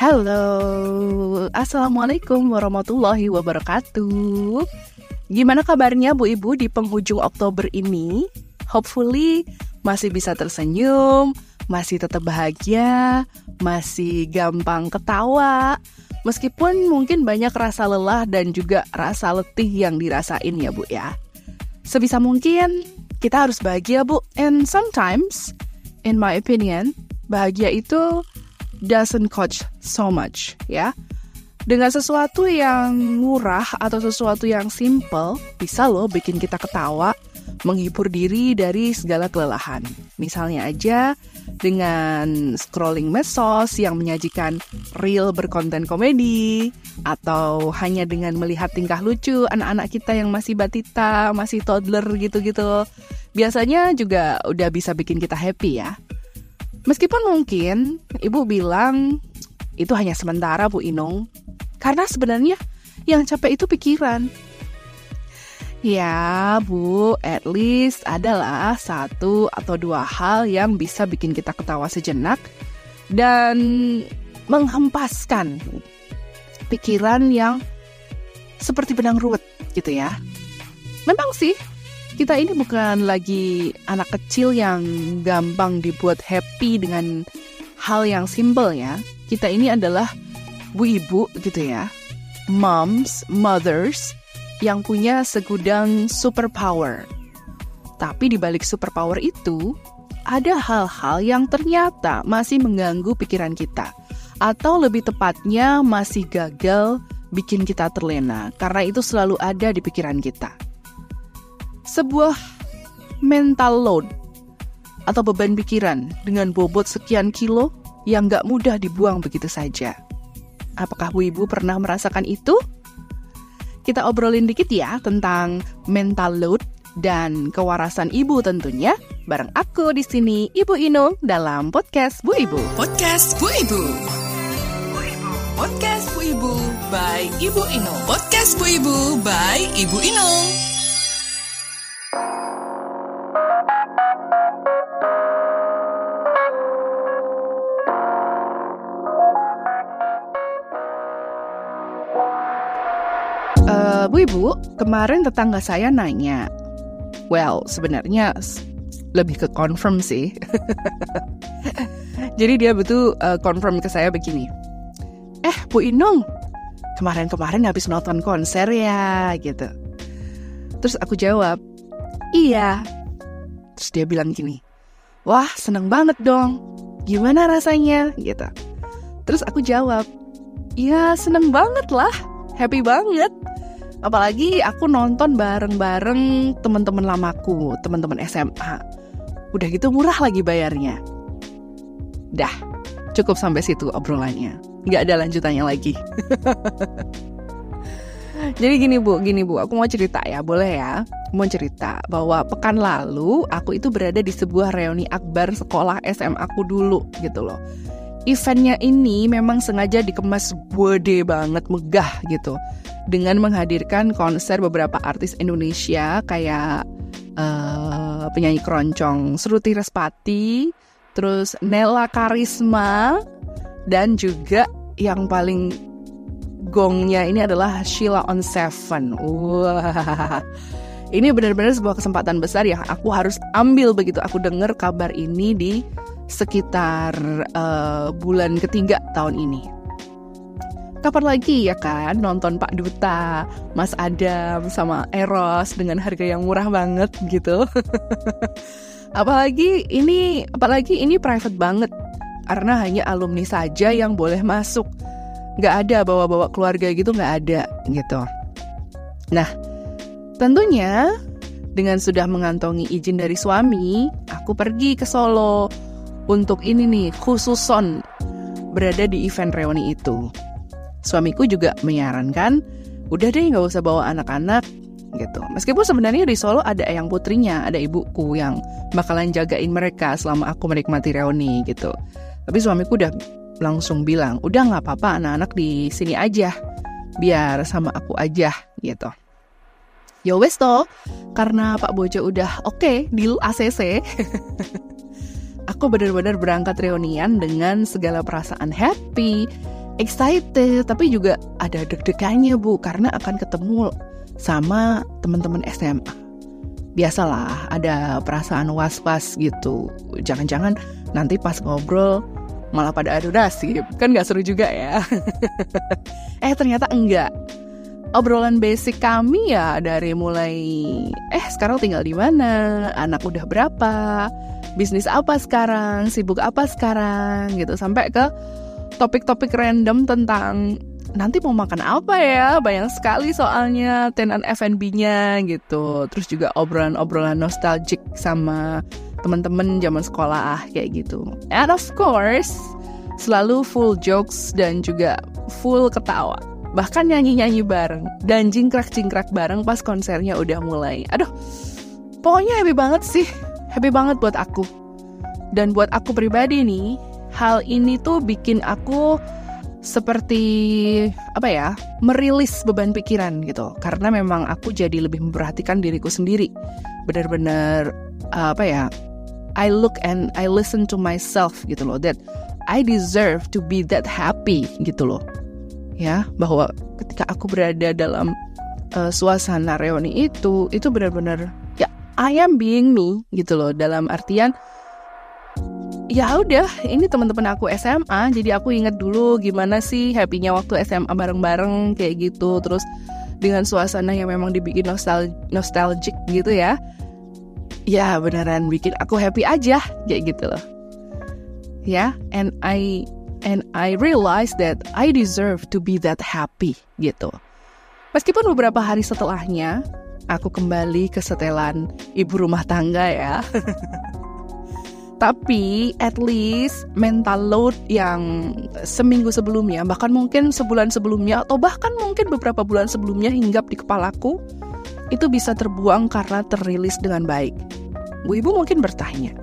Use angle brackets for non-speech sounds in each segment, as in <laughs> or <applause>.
Halo, Assalamualaikum warahmatullahi wabarakatuh. Gimana kabarnya Bu Ibu di penghujung Oktober ini? Hopefully masih bisa tersenyum, masih tetap bahagia, masih gampang ketawa. Meskipun mungkin banyak rasa lelah dan juga rasa letih yang dirasain ya Bu ya. Sebisa mungkin kita harus bahagia Bu. And sometimes, in my opinion, bahagia itu doesn't cost so much ya. Dengan sesuatu yang murah atau sesuatu yang simple bisa loh bikin kita ketawa, menghibur diri dari segala kelelahan. Misalnya aja dengan scrolling medsos yang menyajikan reel berkonten komedi atau hanya dengan melihat tingkah lucu anak-anak kita yang masih batita, masih toddler gitu-gitu. Biasanya juga udah bisa bikin kita happy ya. Meskipun mungkin ibu bilang itu hanya sementara Bu Inung, karena sebenarnya yang capek itu pikiran. Ya Bu, at least adalah satu atau dua hal yang bisa bikin kita ketawa sejenak dan menghempaskan pikiran yang seperti benang ruwet gitu ya. Memang sih kita ini bukan lagi anak kecil yang gampang dibuat happy dengan hal yang simple ya. Kita ini adalah bu ibu gitu ya. Moms, mothers yang punya segudang superpower. Tapi di balik superpower itu ada hal-hal yang ternyata masih mengganggu pikiran kita atau lebih tepatnya masih gagal bikin kita terlena karena itu selalu ada di pikiran kita sebuah mental load atau beban pikiran dengan bobot sekian kilo yang gak mudah dibuang begitu saja. Apakah Bu Ibu pernah merasakan itu? Kita obrolin dikit ya tentang mental load dan kewarasan ibu tentunya bareng aku di sini Ibu Inung dalam podcast Bu Ibu. Podcast Bu Ibu. Podcast Bu Ibu by Ibu Inung. Podcast Bu Ibu by Ibu Inung. Bu Ibu, kemarin tetangga saya nanya. Well, sebenarnya lebih ke confirm sih. <laughs> Jadi dia betul uh, confirm ke saya begini. Eh, Bu Inung, kemarin-kemarin habis nonton konser ya, gitu. Terus aku jawab, iya. Terus dia bilang gini, wah seneng banget dong. Gimana rasanya? Gitu. Terus aku jawab, ya seneng banget lah, happy banget. Apalagi aku nonton bareng-bareng teman-teman lamaku, teman-teman SMA. Udah gitu murah lagi bayarnya. Dah, cukup sampai situ obrolannya. Gak ada lanjutannya lagi. <laughs> Jadi gini bu, gini bu, aku mau cerita ya, boleh ya? Mau cerita bahwa pekan lalu aku itu berada di sebuah reuni akbar sekolah SMA aku dulu gitu loh. Eventnya ini memang sengaja dikemas gede banget, megah gitu dengan menghadirkan konser beberapa artis Indonesia kayak uh, penyanyi keroncong Sruti Respati, terus Nela Karisma, dan juga yang paling gongnya ini adalah Sheila on Seven. Wah, ini benar-benar sebuah kesempatan besar yang aku harus ambil begitu aku dengar kabar ini di sekitar uh, bulan ketiga tahun ini. kapan lagi ya kan nonton Pak Duta, Mas Adam sama Eros dengan harga yang murah banget gitu. <laughs> apalagi ini apalagi ini private banget karena hanya alumni saja yang boleh masuk. Nggak ada bawa-bawa keluarga gitu nggak ada gitu. Nah, tentunya dengan sudah mengantongi izin dari suami, aku pergi ke Solo untuk ini nih khususon berada di event reuni itu. Suamiku juga menyarankan, udah deh nggak usah bawa anak-anak gitu. Meskipun sebenarnya di Solo ada eyang putrinya, ada ibuku yang bakalan jagain mereka selama aku menikmati reuni gitu. Tapi suamiku udah langsung bilang, udah nggak apa-apa anak-anak di sini aja, biar sama aku aja gitu. Yo wes toh, karena Pak Bojo udah oke okay, deal ACC. aku benar-benar berangkat reunian dengan segala perasaan happy, excited, tapi juga ada deg-degannya bu, karena akan ketemu sama teman-teman SMA. Biasalah, ada perasaan was-was gitu. Jangan-jangan nanti pas ngobrol malah pada adu nasib, kan gak seru juga ya. <laughs> eh ternyata enggak. Obrolan basic kami ya dari mulai eh sekarang tinggal di mana, anak udah berapa, bisnis apa sekarang, sibuk apa sekarang? Gitu. Sampai ke topik-topik random tentang nanti mau makan apa ya? Banyak sekali soalnya tenan F&B-nya gitu. Terus juga obrolan-obrolan nostalgic sama teman-teman zaman sekolah kayak gitu. And of course selalu full jokes dan juga full ketawa. Bahkan nyanyi-nyanyi bareng. Dan jingkrak-jingkrak bareng pas konsernya udah mulai. Aduh pokoknya happy banget sih. Happy banget buat aku. Dan buat aku pribadi nih hal ini tuh bikin aku seperti apa ya merilis beban pikiran gitu. Karena memang aku jadi lebih memperhatikan diriku sendiri. Benar-benar apa ya I look and I listen to myself gitu loh. That I deserve to be that happy gitu loh. Ya bahwa ketika aku berada dalam uh, suasana reuni itu itu benar-benar ya I am being me gitu loh. Dalam artian ya udah ini teman-teman aku SMA jadi aku inget dulu gimana sih happynya waktu SMA bareng-bareng kayak gitu. Terus dengan suasana yang memang dibikin nostal nostalgic gitu ya ya beneran bikin aku happy aja kayak gitu loh. Ya and I and I realize that I deserve to be that happy gitu. Meskipun beberapa hari setelahnya aku kembali ke setelan ibu rumah tangga ya. <laughs> Tapi at least mental load yang seminggu sebelumnya, bahkan mungkin sebulan sebelumnya, atau bahkan mungkin beberapa bulan sebelumnya hinggap di kepalaku, itu bisa terbuang karena terrilis dengan baik. Bu Ibu mungkin bertanya,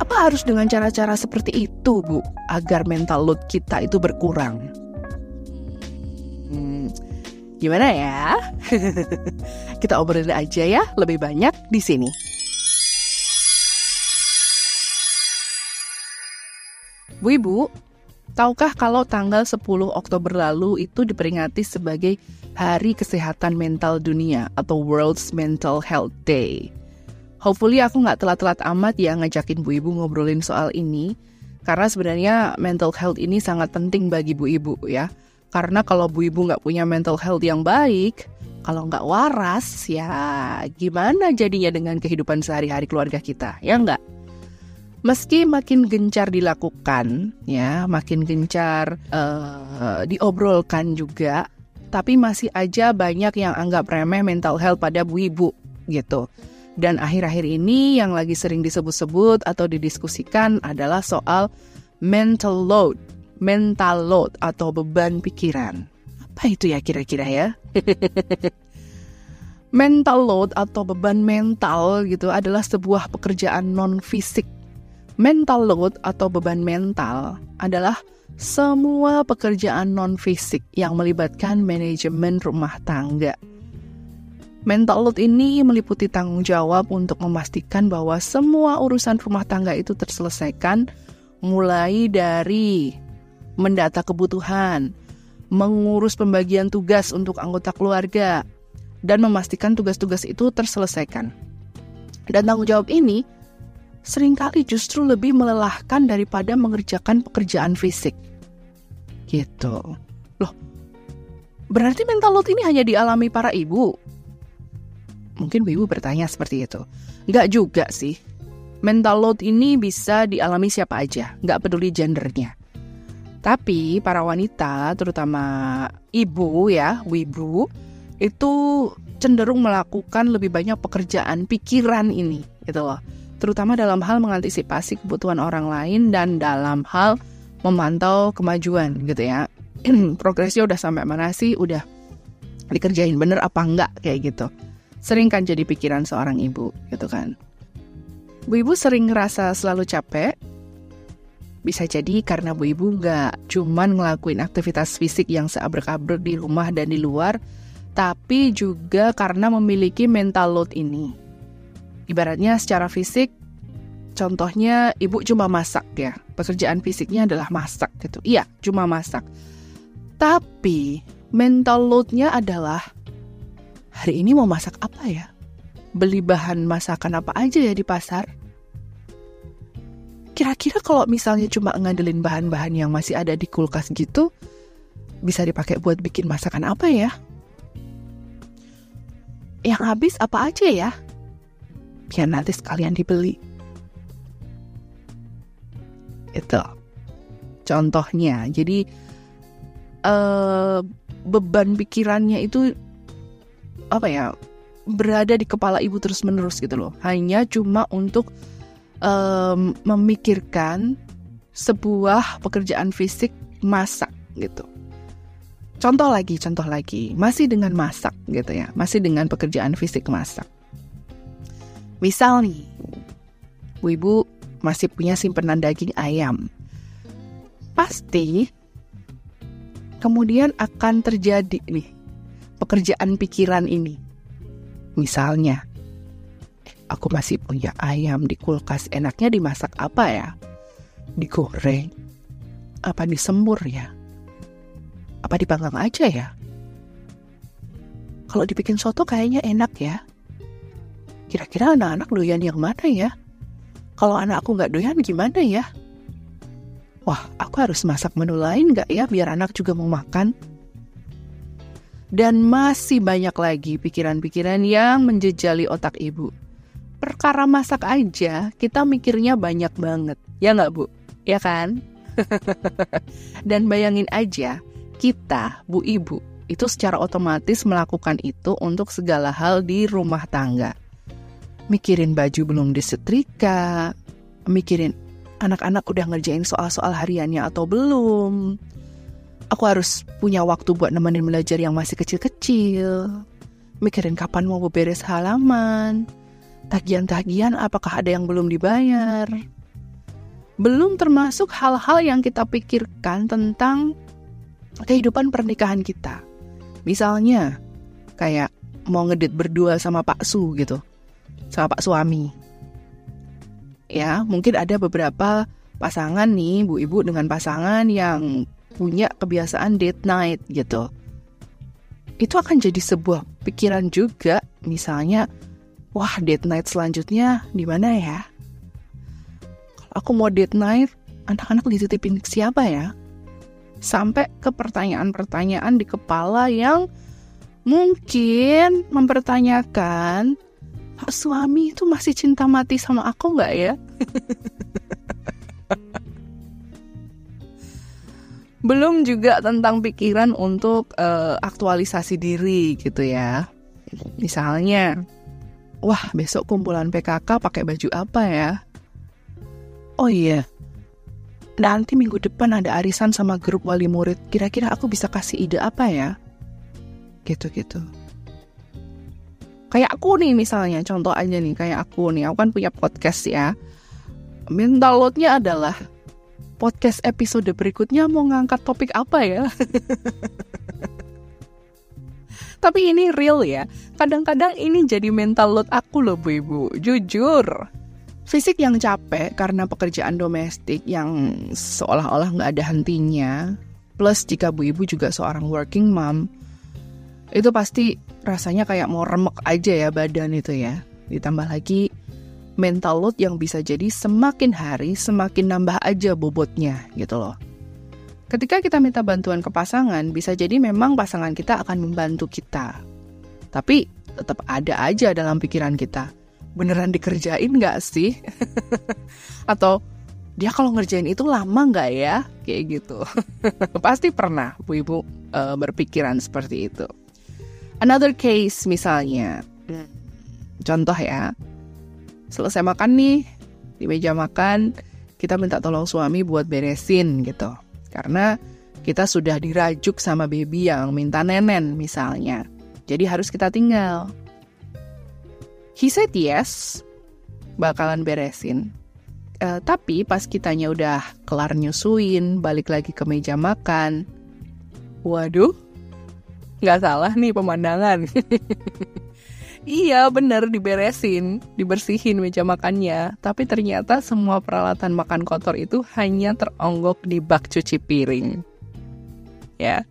apa harus dengan cara-cara seperti itu, Bu, agar mental load kita itu berkurang? Hmm, gimana ya? <laughs> kita obrolin aja ya, lebih banyak di sini. Bu Ibu, tahukah kalau tanggal 10 Oktober lalu itu diperingati sebagai Hari Kesehatan Mental Dunia atau World's Mental Health Day? Hopefully aku nggak telat-telat amat ya ngajakin Bu Ibu ngobrolin soal ini, karena sebenarnya mental health ini sangat penting bagi Bu Ibu ya. Karena kalau Bu Ibu nggak punya mental health yang baik, kalau nggak waras ya gimana jadinya dengan kehidupan sehari-hari keluarga kita, ya nggak? Meski makin gencar dilakukan, ya, makin gencar uh, diobrolkan juga, tapi masih aja banyak yang anggap remeh mental health pada bu ibu gitu. Dan akhir-akhir ini yang lagi sering disebut-sebut atau didiskusikan adalah soal mental load, mental load atau beban pikiran. Apa itu ya kira-kira ya? <laughs> mental load atau beban mental gitu adalah sebuah pekerjaan non fisik Mental load atau beban mental adalah semua pekerjaan non-fisik yang melibatkan manajemen rumah tangga. Mental load ini meliputi tanggung jawab untuk memastikan bahwa semua urusan rumah tangga itu terselesaikan mulai dari mendata kebutuhan, mengurus pembagian tugas untuk anggota keluarga, dan memastikan tugas-tugas itu terselesaikan. Dan tanggung jawab ini sering kali justru lebih melelahkan daripada mengerjakan pekerjaan fisik. Gitu. Loh, berarti mental load ini hanya dialami para ibu? Mungkin ibu bertanya seperti itu. Nggak juga sih. Mental load ini bisa dialami siapa aja, nggak peduli gendernya. Tapi para wanita, terutama ibu ya, wibu, itu cenderung melakukan lebih banyak pekerjaan pikiran ini, gitu loh. Terutama dalam hal mengantisipasi kebutuhan orang lain dan dalam hal memantau kemajuan, gitu ya. <clears throat> Progresnya udah sampai mana sih? Udah dikerjain bener apa enggak kayak gitu. Sering kan jadi pikiran seorang ibu, gitu kan. Bu Ibu sering ngerasa selalu capek. Bisa jadi karena Bu Ibu nggak cuman ngelakuin aktivitas fisik yang seabrek-abrek di rumah dan di luar, tapi juga karena memiliki mental load ini. Ibaratnya secara fisik, contohnya ibu cuma masak ya, pekerjaan fisiknya adalah masak gitu. Iya, cuma masak. Tapi mental loadnya adalah hari ini mau masak apa ya? beli bahan masakan apa aja ya di pasar? Kira-kira kalau misalnya cuma ngandelin bahan-bahan yang masih ada di kulkas gitu, bisa dipakai buat bikin masakan apa ya? Yang habis apa aja ya? Biar nanti sekalian dibeli. Itu contohnya. Jadi uh, beban pikirannya itu apa ya? berada di kepala ibu terus-menerus gitu loh. Hanya cuma untuk um, memikirkan sebuah pekerjaan fisik masak gitu. Contoh lagi, contoh lagi, masih dengan masak gitu ya, masih dengan pekerjaan fisik masak. Misal nih, bu ibu masih punya simpenan daging ayam. Pasti kemudian akan terjadi nih pekerjaan pikiran ini Misalnya, aku masih punya ayam di kulkas, enaknya dimasak apa ya? Digoreng? Apa disembur ya? Apa dipanggang aja ya? Kalau dibikin soto kayaknya enak ya. Kira-kira anak-anak doyan yang mana ya? Kalau anak aku nggak doyan gimana ya? Wah, aku harus masak menu lain nggak ya biar anak juga mau makan? dan masih banyak lagi pikiran-pikiran yang menjejali otak ibu. Perkara masak aja, kita mikirnya banyak banget. Ya nggak, Bu? Ya kan? <laughs> dan bayangin aja, kita, Bu Ibu, itu secara otomatis melakukan itu untuk segala hal di rumah tangga. Mikirin baju belum disetrika, mikirin anak-anak udah ngerjain soal-soal hariannya atau belum, Aku harus punya waktu buat nemenin belajar yang masih kecil-kecil. Mikirin kapan mau beberes halaman. Tagihan-tagihan apakah ada yang belum dibayar. Belum termasuk hal-hal yang kita pikirkan tentang kehidupan pernikahan kita. Misalnya, kayak mau ngedit berdua sama Pak Su gitu. Sama Pak suami. Ya, mungkin ada beberapa pasangan nih, bu ibu dengan pasangan yang punya kebiasaan date night gitu. Itu akan jadi sebuah pikiran juga, misalnya, wah date night selanjutnya di mana ya? Kalau aku mau date night, anak-anak dititipin siapa ya? Sampai ke pertanyaan-pertanyaan di kepala yang mungkin mempertanyakan, Pak suami itu masih cinta mati sama aku nggak ya? <laughs> Belum juga tentang pikiran untuk uh, aktualisasi diri gitu ya. Misalnya, wah besok kumpulan PKK pakai baju apa ya? Oh iya, nanti minggu depan ada arisan sama grup wali murid. Kira-kira aku bisa kasih ide apa ya? Gitu-gitu. Kayak aku nih misalnya, contoh aja nih, kayak aku nih, aku kan punya podcast ya. Mental loadnya adalah podcast episode berikutnya mau ngangkat topik apa ya? <laughs> Tapi ini real ya. Kadang-kadang ini jadi mental load aku loh Bu Ibu. Jujur. Fisik yang capek karena pekerjaan domestik yang seolah-olah nggak ada hentinya. Plus jika Bu Ibu juga seorang working mom. Itu pasti rasanya kayak mau remek aja ya badan itu ya. Ditambah lagi mental load yang bisa jadi semakin hari semakin nambah aja bobotnya gitu loh. ketika kita minta bantuan ke pasangan, bisa jadi memang pasangan kita akan membantu kita. Tapi tetap ada aja dalam pikiran kita. Beneran dikerjain nggak sih? <laughs> Atau dia kalau ngerjain itu lama nggak ya? Kayak gitu. <laughs> Pasti pernah Bu Ibu uh, berpikiran seperti itu. Another case misalnya, contoh ya, selesai makan nih di meja makan, kita minta tolong suami buat beresin gitu. Karena kita sudah dirajuk sama baby yang minta nenen misalnya. Jadi harus kita tinggal. He said yes, bakalan beresin. Uh, tapi pas kitanya udah kelar nyusuin, balik lagi ke meja makan. Waduh, nggak salah nih pemandangan. <laughs> Iya bener diberesin, dibersihin meja makannya. Tapi ternyata semua peralatan makan kotor itu hanya teronggok di bak cuci piring. Ya,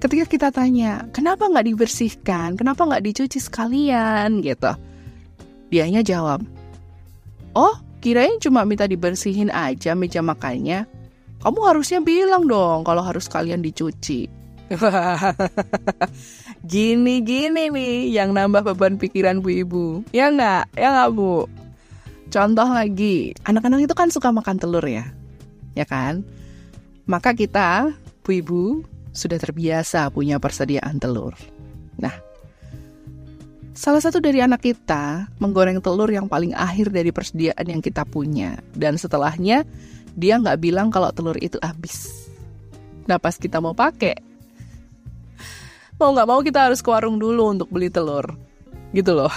ketika kita tanya, kenapa nggak dibersihkan? Kenapa nggak dicuci sekalian? Gitu. Dianya jawab, oh kirain cuma minta dibersihin aja meja makannya. Kamu harusnya bilang dong kalau harus kalian dicuci. <laughs> Gini-gini nih yang nambah beban pikiran bu ibu. Ya nggak? Ya nggak bu? Contoh lagi, anak-anak itu kan suka makan telur ya. Ya kan? Maka kita, bu ibu, sudah terbiasa punya persediaan telur. Nah, salah satu dari anak kita menggoreng telur yang paling akhir dari persediaan yang kita punya. Dan setelahnya, dia nggak bilang kalau telur itu habis. Nah pas kita mau pakai, mau nggak mau kita harus ke warung dulu untuk beli telur gitu loh <laughs>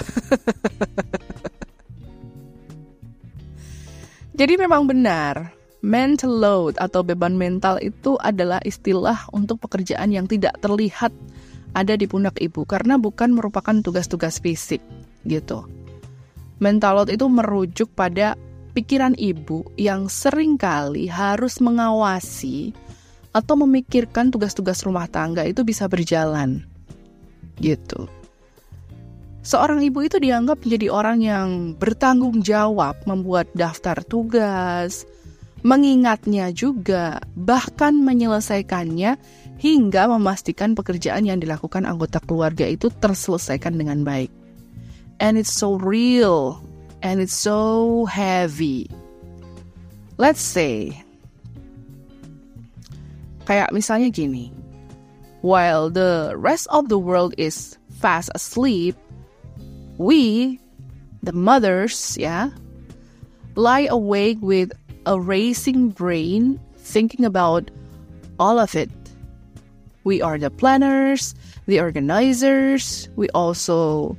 jadi memang benar mental load atau beban mental itu adalah istilah untuk pekerjaan yang tidak terlihat ada di pundak ibu karena bukan merupakan tugas-tugas fisik gitu. Mental load itu merujuk pada pikiran ibu yang sering kali harus mengawasi atau memikirkan tugas-tugas rumah tangga itu bisa berjalan. Gitu. Seorang ibu itu dianggap menjadi orang yang bertanggung jawab membuat daftar tugas, mengingatnya juga, bahkan menyelesaikannya hingga memastikan pekerjaan yang dilakukan anggota keluarga itu terselesaikan dengan baik. And it's so real and it's so heavy. Let's say Kayak misalnya gini, while the rest of the world is fast asleep, we, the mothers, yeah, lie awake with a racing brain thinking about all of it. We are the planners, the organizers, we also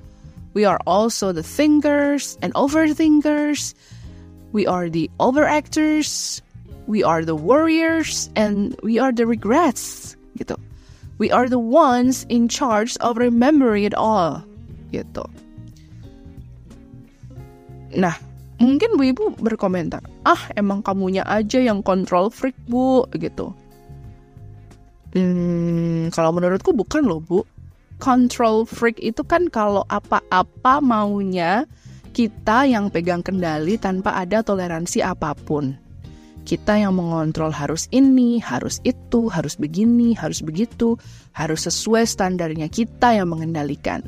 we are also the thinkers and overthinkers. We are the overactors, we are the warriors and we are the regrets gitu. We are the ones in charge of remembering it all gitu. Nah, mungkin Bu Ibu berkomentar, "Ah, emang kamunya aja yang control freak, Bu." gitu. Hmm, kalau menurutku bukan loh, Bu. Control freak itu kan kalau apa-apa maunya kita yang pegang kendali tanpa ada toleransi apa pun kita yang mengontrol harus ini, harus itu, harus begini, harus begitu, harus sesuai standarnya kita yang mengendalikan.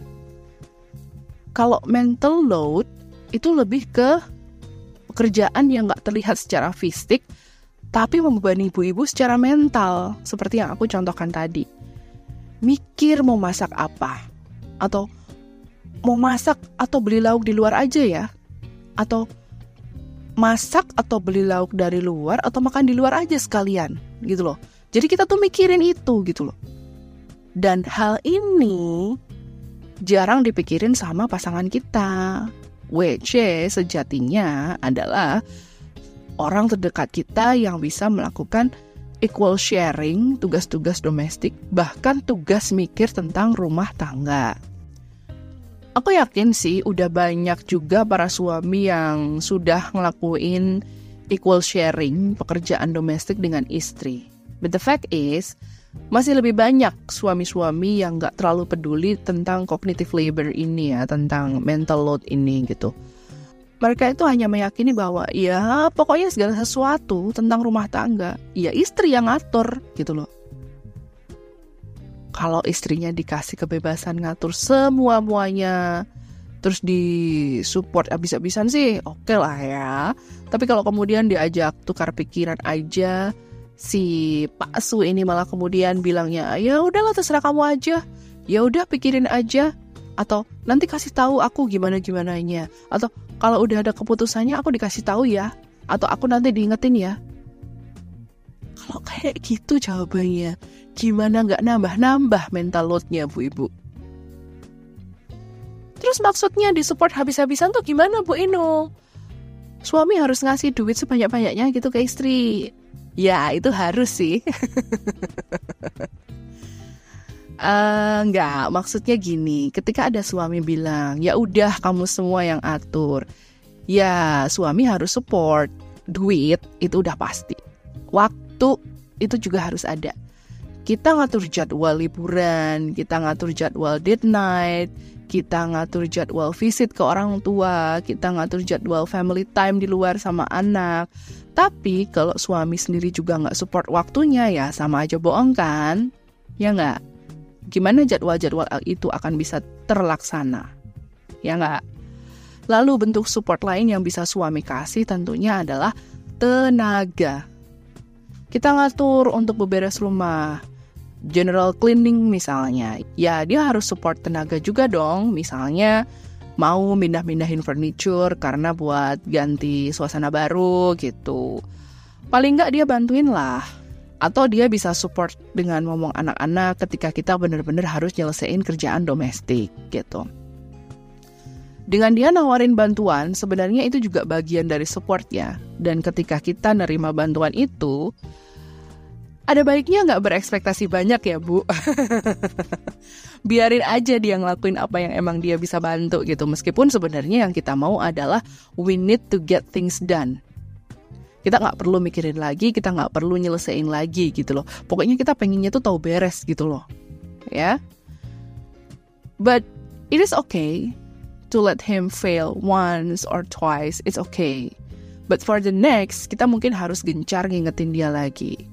Kalau mental load itu lebih ke pekerjaan yang nggak terlihat secara fisik, tapi membebani ibu-ibu secara mental, seperti yang aku contohkan tadi. Mikir mau masak apa, atau mau masak atau beli lauk di luar aja ya, atau masak atau beli lauk dari luar atau makan di luar aja sekalian gitu loh. Jadi kita tuh mikirin itu gitu loh. Dan hal ini jarang dipikirin sama pasangan kita. WC sejatinya adalah orang terdekat kita yang bisa melakukan equal sharing tugas-tugas domestik, bahkan tugas mikir tentang rumah tangga. Aku yakin sih udah banyak juga para suami yang sudah ngelakuin equal sharing pekerjaan domestik dengan istri. But the fact is, masih lebih banyak suami-suami yang gak terlalu peduli tentang cognitive labor ini ya, tentang mental load ini gitu. Mereka itu hanya meyakini bahwa ya pokoknya segala sesuatu tentang rumah tangga, ya istri yang ngatur gitu loh. Kalau istrinya dikasih kebebasan ngatur semua-muanya, terus di support abis-abisan sih oke okay lah ya. Tapi kalau kemudian diajak tukar pikiran aja, si Pak Su ini malah kemudian bilangnya ya udahlah terserah kamu aja, ya udah pikirin aja, atau nanti kasih tahu aku gimana gimana nya, atau kalau udah ada keputusannya aku dikasih tahu ya, atau aku nanti diingetin ya. Kalau kayak gitu jawabannya, gimana nggak nambah-nambah mental loadnya bu ibu? Terus maksudnya disupport habis-habisan tuh gimana Bu Ino? Suami harus ngasih duit sebanyak-banyaknya gitu ke istri. Ya itu harus sih. <laughs> uh, enggak, maksudnya gini, ketika ada suami bilang, ya udah kamu semua yang atur, ya suami harus support, duit itu udah pasti, waktu itu juga harus ada. Kita ngatur jadwal liburan, kita ngatur jadwal date night, kita ngatur jadwal visit ke orang tua, kita ngatur jadwal family time di luar sama anak. Tapi kalau suami sendiri juga nggak support waktunya ya sama aja bohong kan? Ya nggak? Gimana jadwal-jadwal itu akan bisa terlaksana? Ya nggak? Lalu bentuk support lain yang bisa suami kasih tentunya adalah tenaga. Kita ngatur untuk beberes rumah, general cleaning misalnya, ya dia harus support tenaga juga dong. Misalnya mau pindah-pindahin furniture karena buat ganti suasana baru gitu. Paling nggak dia bantuin lah. Atau dia bisa support dengan ngomong anak-anak ketika kita benar-benar harus nyelesain kerjaan domestik gitu. Dengan dia nawarin bantuan, sebenarnya itu juga bagian dari support ya. Dan ketika kita nerima bantuan itu, ada baiknya nggak berekspektasi banyak ya bu? <laughs> Biarin aja dia ngelakuin apa yang emang dia bisa bantu gitu. Meskipun sebenarnya yang kita mau adalah we need to get things done. Kita nggak perlu mikirin lagi kita nggak perlu nyelesain lagi gitu loh. Pokoknya kita pengennya tuh tahu beres gitu loh. Ya? But it is okay to let him fail once or twice. It's okay. But for the next kita mungkin harus gencar ngingetin dia lagi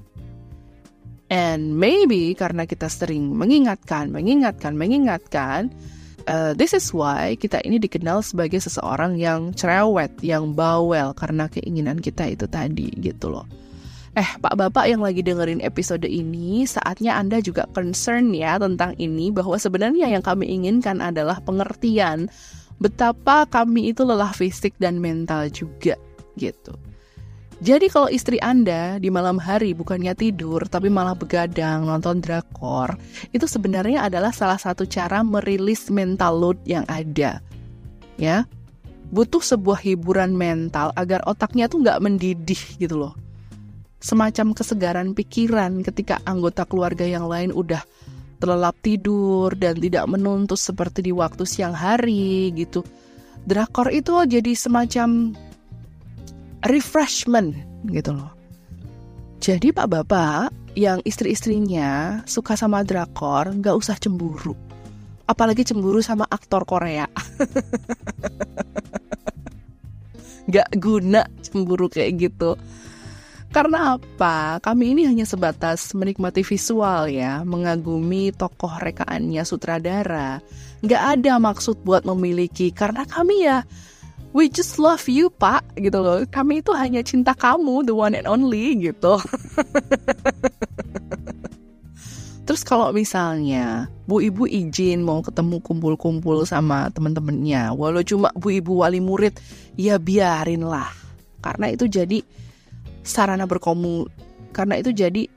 And maybe karena kita sering mengingatkan, mengingatkan, mengingatkan, uh, this is why kita ini dikenal sebagai seseorang yang cerewet, yang bawel karena keinginan kita itu tadi gitu loh. Eh, Pak Bapak yang lagi dengerin episode ini, saatnya Anda juga concern ya tentang ini bahwa sebenarnya yang kami inginkan adalah pengertian betapa kami itu lelah fisik dan mental juga gitu. Jadi kalau istri Anda di malam hari bukannya tidur tapi malah begadang nonton drakor, itu sebenarnya adalah salah satu cara merilis mental load yang ada. Ya, butuh sebuah hiburan mental agar otaknya tuh nggak mendidih gitu loh. Semacam kesegaran pikiran ketika anggota keluarga yang lain udah terlelap tidur dan tidak menuntut seperti di waktu siang hari gitu. Drakor itu jadi semacam refreshment gitu loh. Jadi pak bapak yang istri-istrinya suka sama drakor nggak usah cemburu. Apalagi cemburu sama aktor Korea. <laughs> Gak guna cemburu kayak gitu. Karena apa? Kami ini hanya sebatas menikmati visual ya, mengagumi tokoh rekaannya sutradara. Gak ada maksud buat memiliki, karena kami ya we just love you pak gitu loh kami itu hanya cinta kamu the one and only gitu <laughs> Terus kalau misalnya bu ibu izin mau ketemu kumpul-kumpul sama temen-temennya, walau cuma bu ibu wali murid, ya biarin lah. Karena itu jadi sarana berkomu, karena itu jadi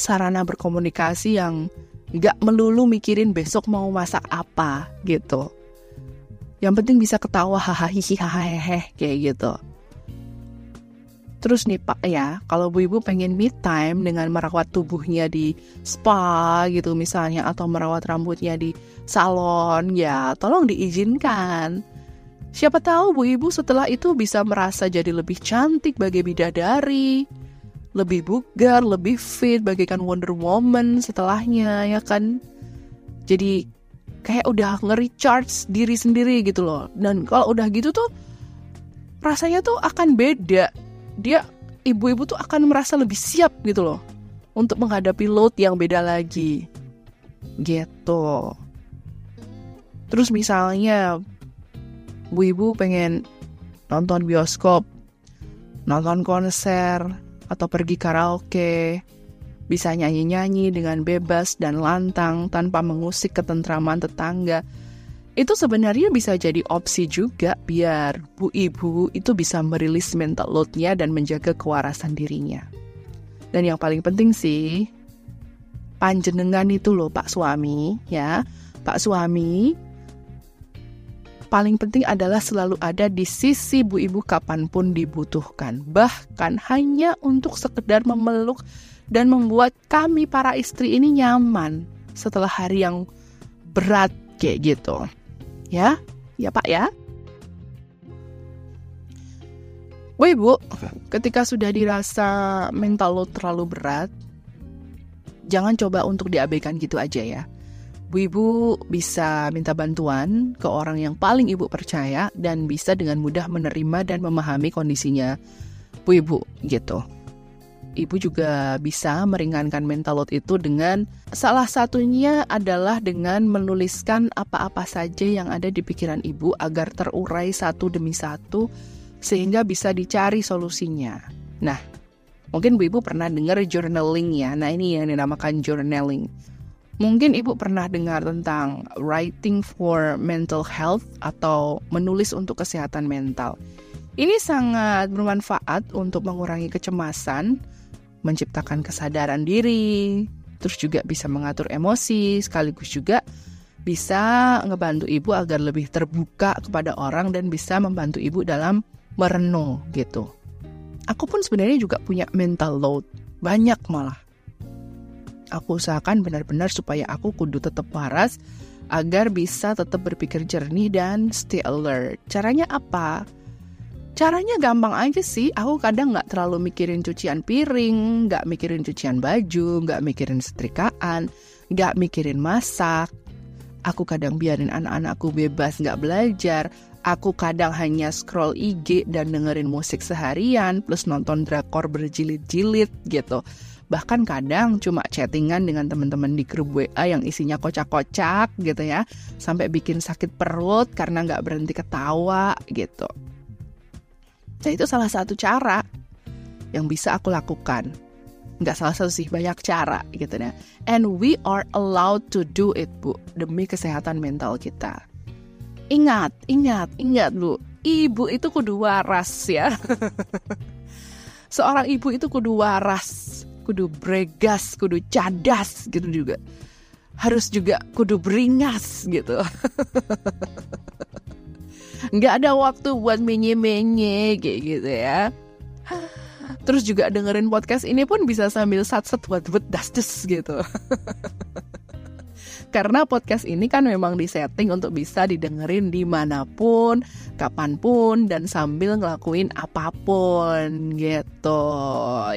sarana berkomunikasi yang nggak melulu mikirin besok mau masak apa gitu. Yang penting bisa ketawa hahaha hahaha kayak gitu. Terus nih Pak ya, kalau Bu Ibu pengen me time dengan merawat tubuhnya di spa gitu misalnya atau merawat rambutnya di salon ya, tolong diizinkan. Siapa tahu Bu Ibu setelah itu bisa merasa jadi lebih cantik bagi bidadari, lebih bugar, lebih fit bagaikan Wonder Woman setelahnya ya kan. Jadi kayak udah nge-recharge diri sendiri gitu loh. Dan kalau udah gitu tuh rasanya tuh akan beda. Dia ibu-ibu tuh akan merasa lebih siap gitu loh untuk menghadapi load yang beda lagi. Gitu. Terus misalnya Bu Ibu pengen nonton bioskop, nonton konser, atau pergi karaoke, bisa nyanyi-nyanyi dengan bebas dan lantang tanpa mengusik ketentraman tetangga. Itu sebenarnya bisa jadi opsi juga biar bu ibu itu bisa merilis mental load-nya dan menjaga kewarasan dirinya. Dan yang paling penting sih, panjenengan itu loh Pak Suami, ya. Pak Suami paling penting adalah selalu ada di sisi bu ibu kapan pun dibutuhkan. Bahkan hanya untuk sekedar memeluk dan membuat kami para istri ini nyaman setelah hari yang berat kayak gitu. Ya, ya Pak ya. Bu Ibu, ketika sudah dirasa mental lo terlalu berat, jangan coba untuk diabaikan gitu aja ya Bu Ibu bisa minta bantuan ke orang yang paling Ibu percaya dan bisa dengan mudah menerima dan memahami kondisinya Bu Ibu gitu. Ibu juga bisa meringankan mental load itu dengan salah satunya adalah dengan menuliskan apa-apa saja yang ada di pikiran Ibu agar terurai satu demi satu sehingga bisa dicari solusinya. Nah, mungkin Bu Ibu pernah dengar journaling ya. Nah, ini yang dinamakan journaling Mungkin Ibu pernah dengar tentang writing for mental health atau menulis untuk kesehatan mental. Ini sangat bermanfaat untuk mengurangi kecemasan, menciptakan kesadaran diri, terus juga bisa mengatur emosi, sekaligus juga bisa ngebantu ibu agar lebih terbuka kepada orang dan bisa membantu ibu dalam merenung gitu. Aku pun sebenarnya juga punya mental load, banyak malah aku usahakan benar-benar supaya aku kudu tetap waras agar bisa tetap berpikir jernih dan stay alert. Caranya apa? Caranya gampang aja sih. Aku kadang nggak terlalu mikirin cucian piring, nggak mikirin cucian baju, nggak mikirin setrikaan, nggak mikirin masak. Aku kadang biarin anak-anakku bebas nggak belajar. Aku kadang hanya scroll IG dan dengerin musik seharian, plus nonton drakor berjilid-jilid gitu. Bahkan kadang cuma chattingan dengan teman-teman di grup WA yang isinya kocak-kocak gitu ya. Sampai bikin sakit perut karena nggak berhenti ketawa gitu. Nah itu salah satu cara yang bisa aku lakukan. Nggak salah satu sih, banyak cara gitu ya. And we are allowed to do it, Bu. Demi kesehatan mental kita. Ingat, ingat, ingat, Bu. Ibu itu kudu waras ya. <laughs> Seorang ibu itu kudu waras kudu bregas, kudu cadas gitu juga. Harus juga kudu beringas gitu. <laughs> Nggak ada waktu buat menye-menye kayak gitu ya. Terus juga dengerin podcast ini pun bisa sambil sat-sat buat buat dastes gitu. <laughs> Karena podcast ini kan memang disetting untuk bisa didengerin di mana pun, kapan pun, dan sambil ngelakuin apa pun gitu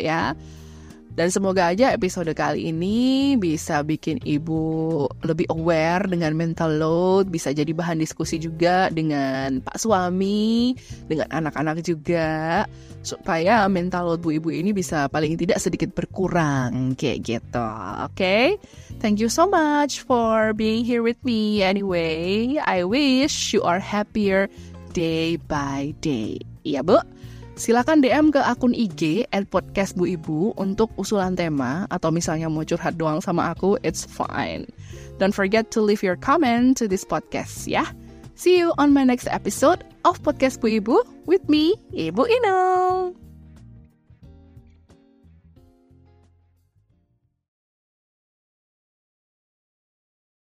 ya. Dan semoga aja episode kali ini bisa bikin ibu lebih aware dengan mental load, bisa jadi bahan diskusi juga dengan pak suami, dengan anak-anak juga, supaya mental load bu ibu ini bisa paling tidak sedikit berkurang kayak gitu. Oke, okay? thank you so much for being here with me. Anyway, I wish you are happier day by day. Iya bu. Silakan DM ke akun IG at podcast Bu Ibu untuk usulan tema atau misalnya mau curhat doang sama aku, it's fine. Don't forget to leave your comment to this podcast ya. See you on my next episode of Podcast Bu Ibu with me, Ibu Inung.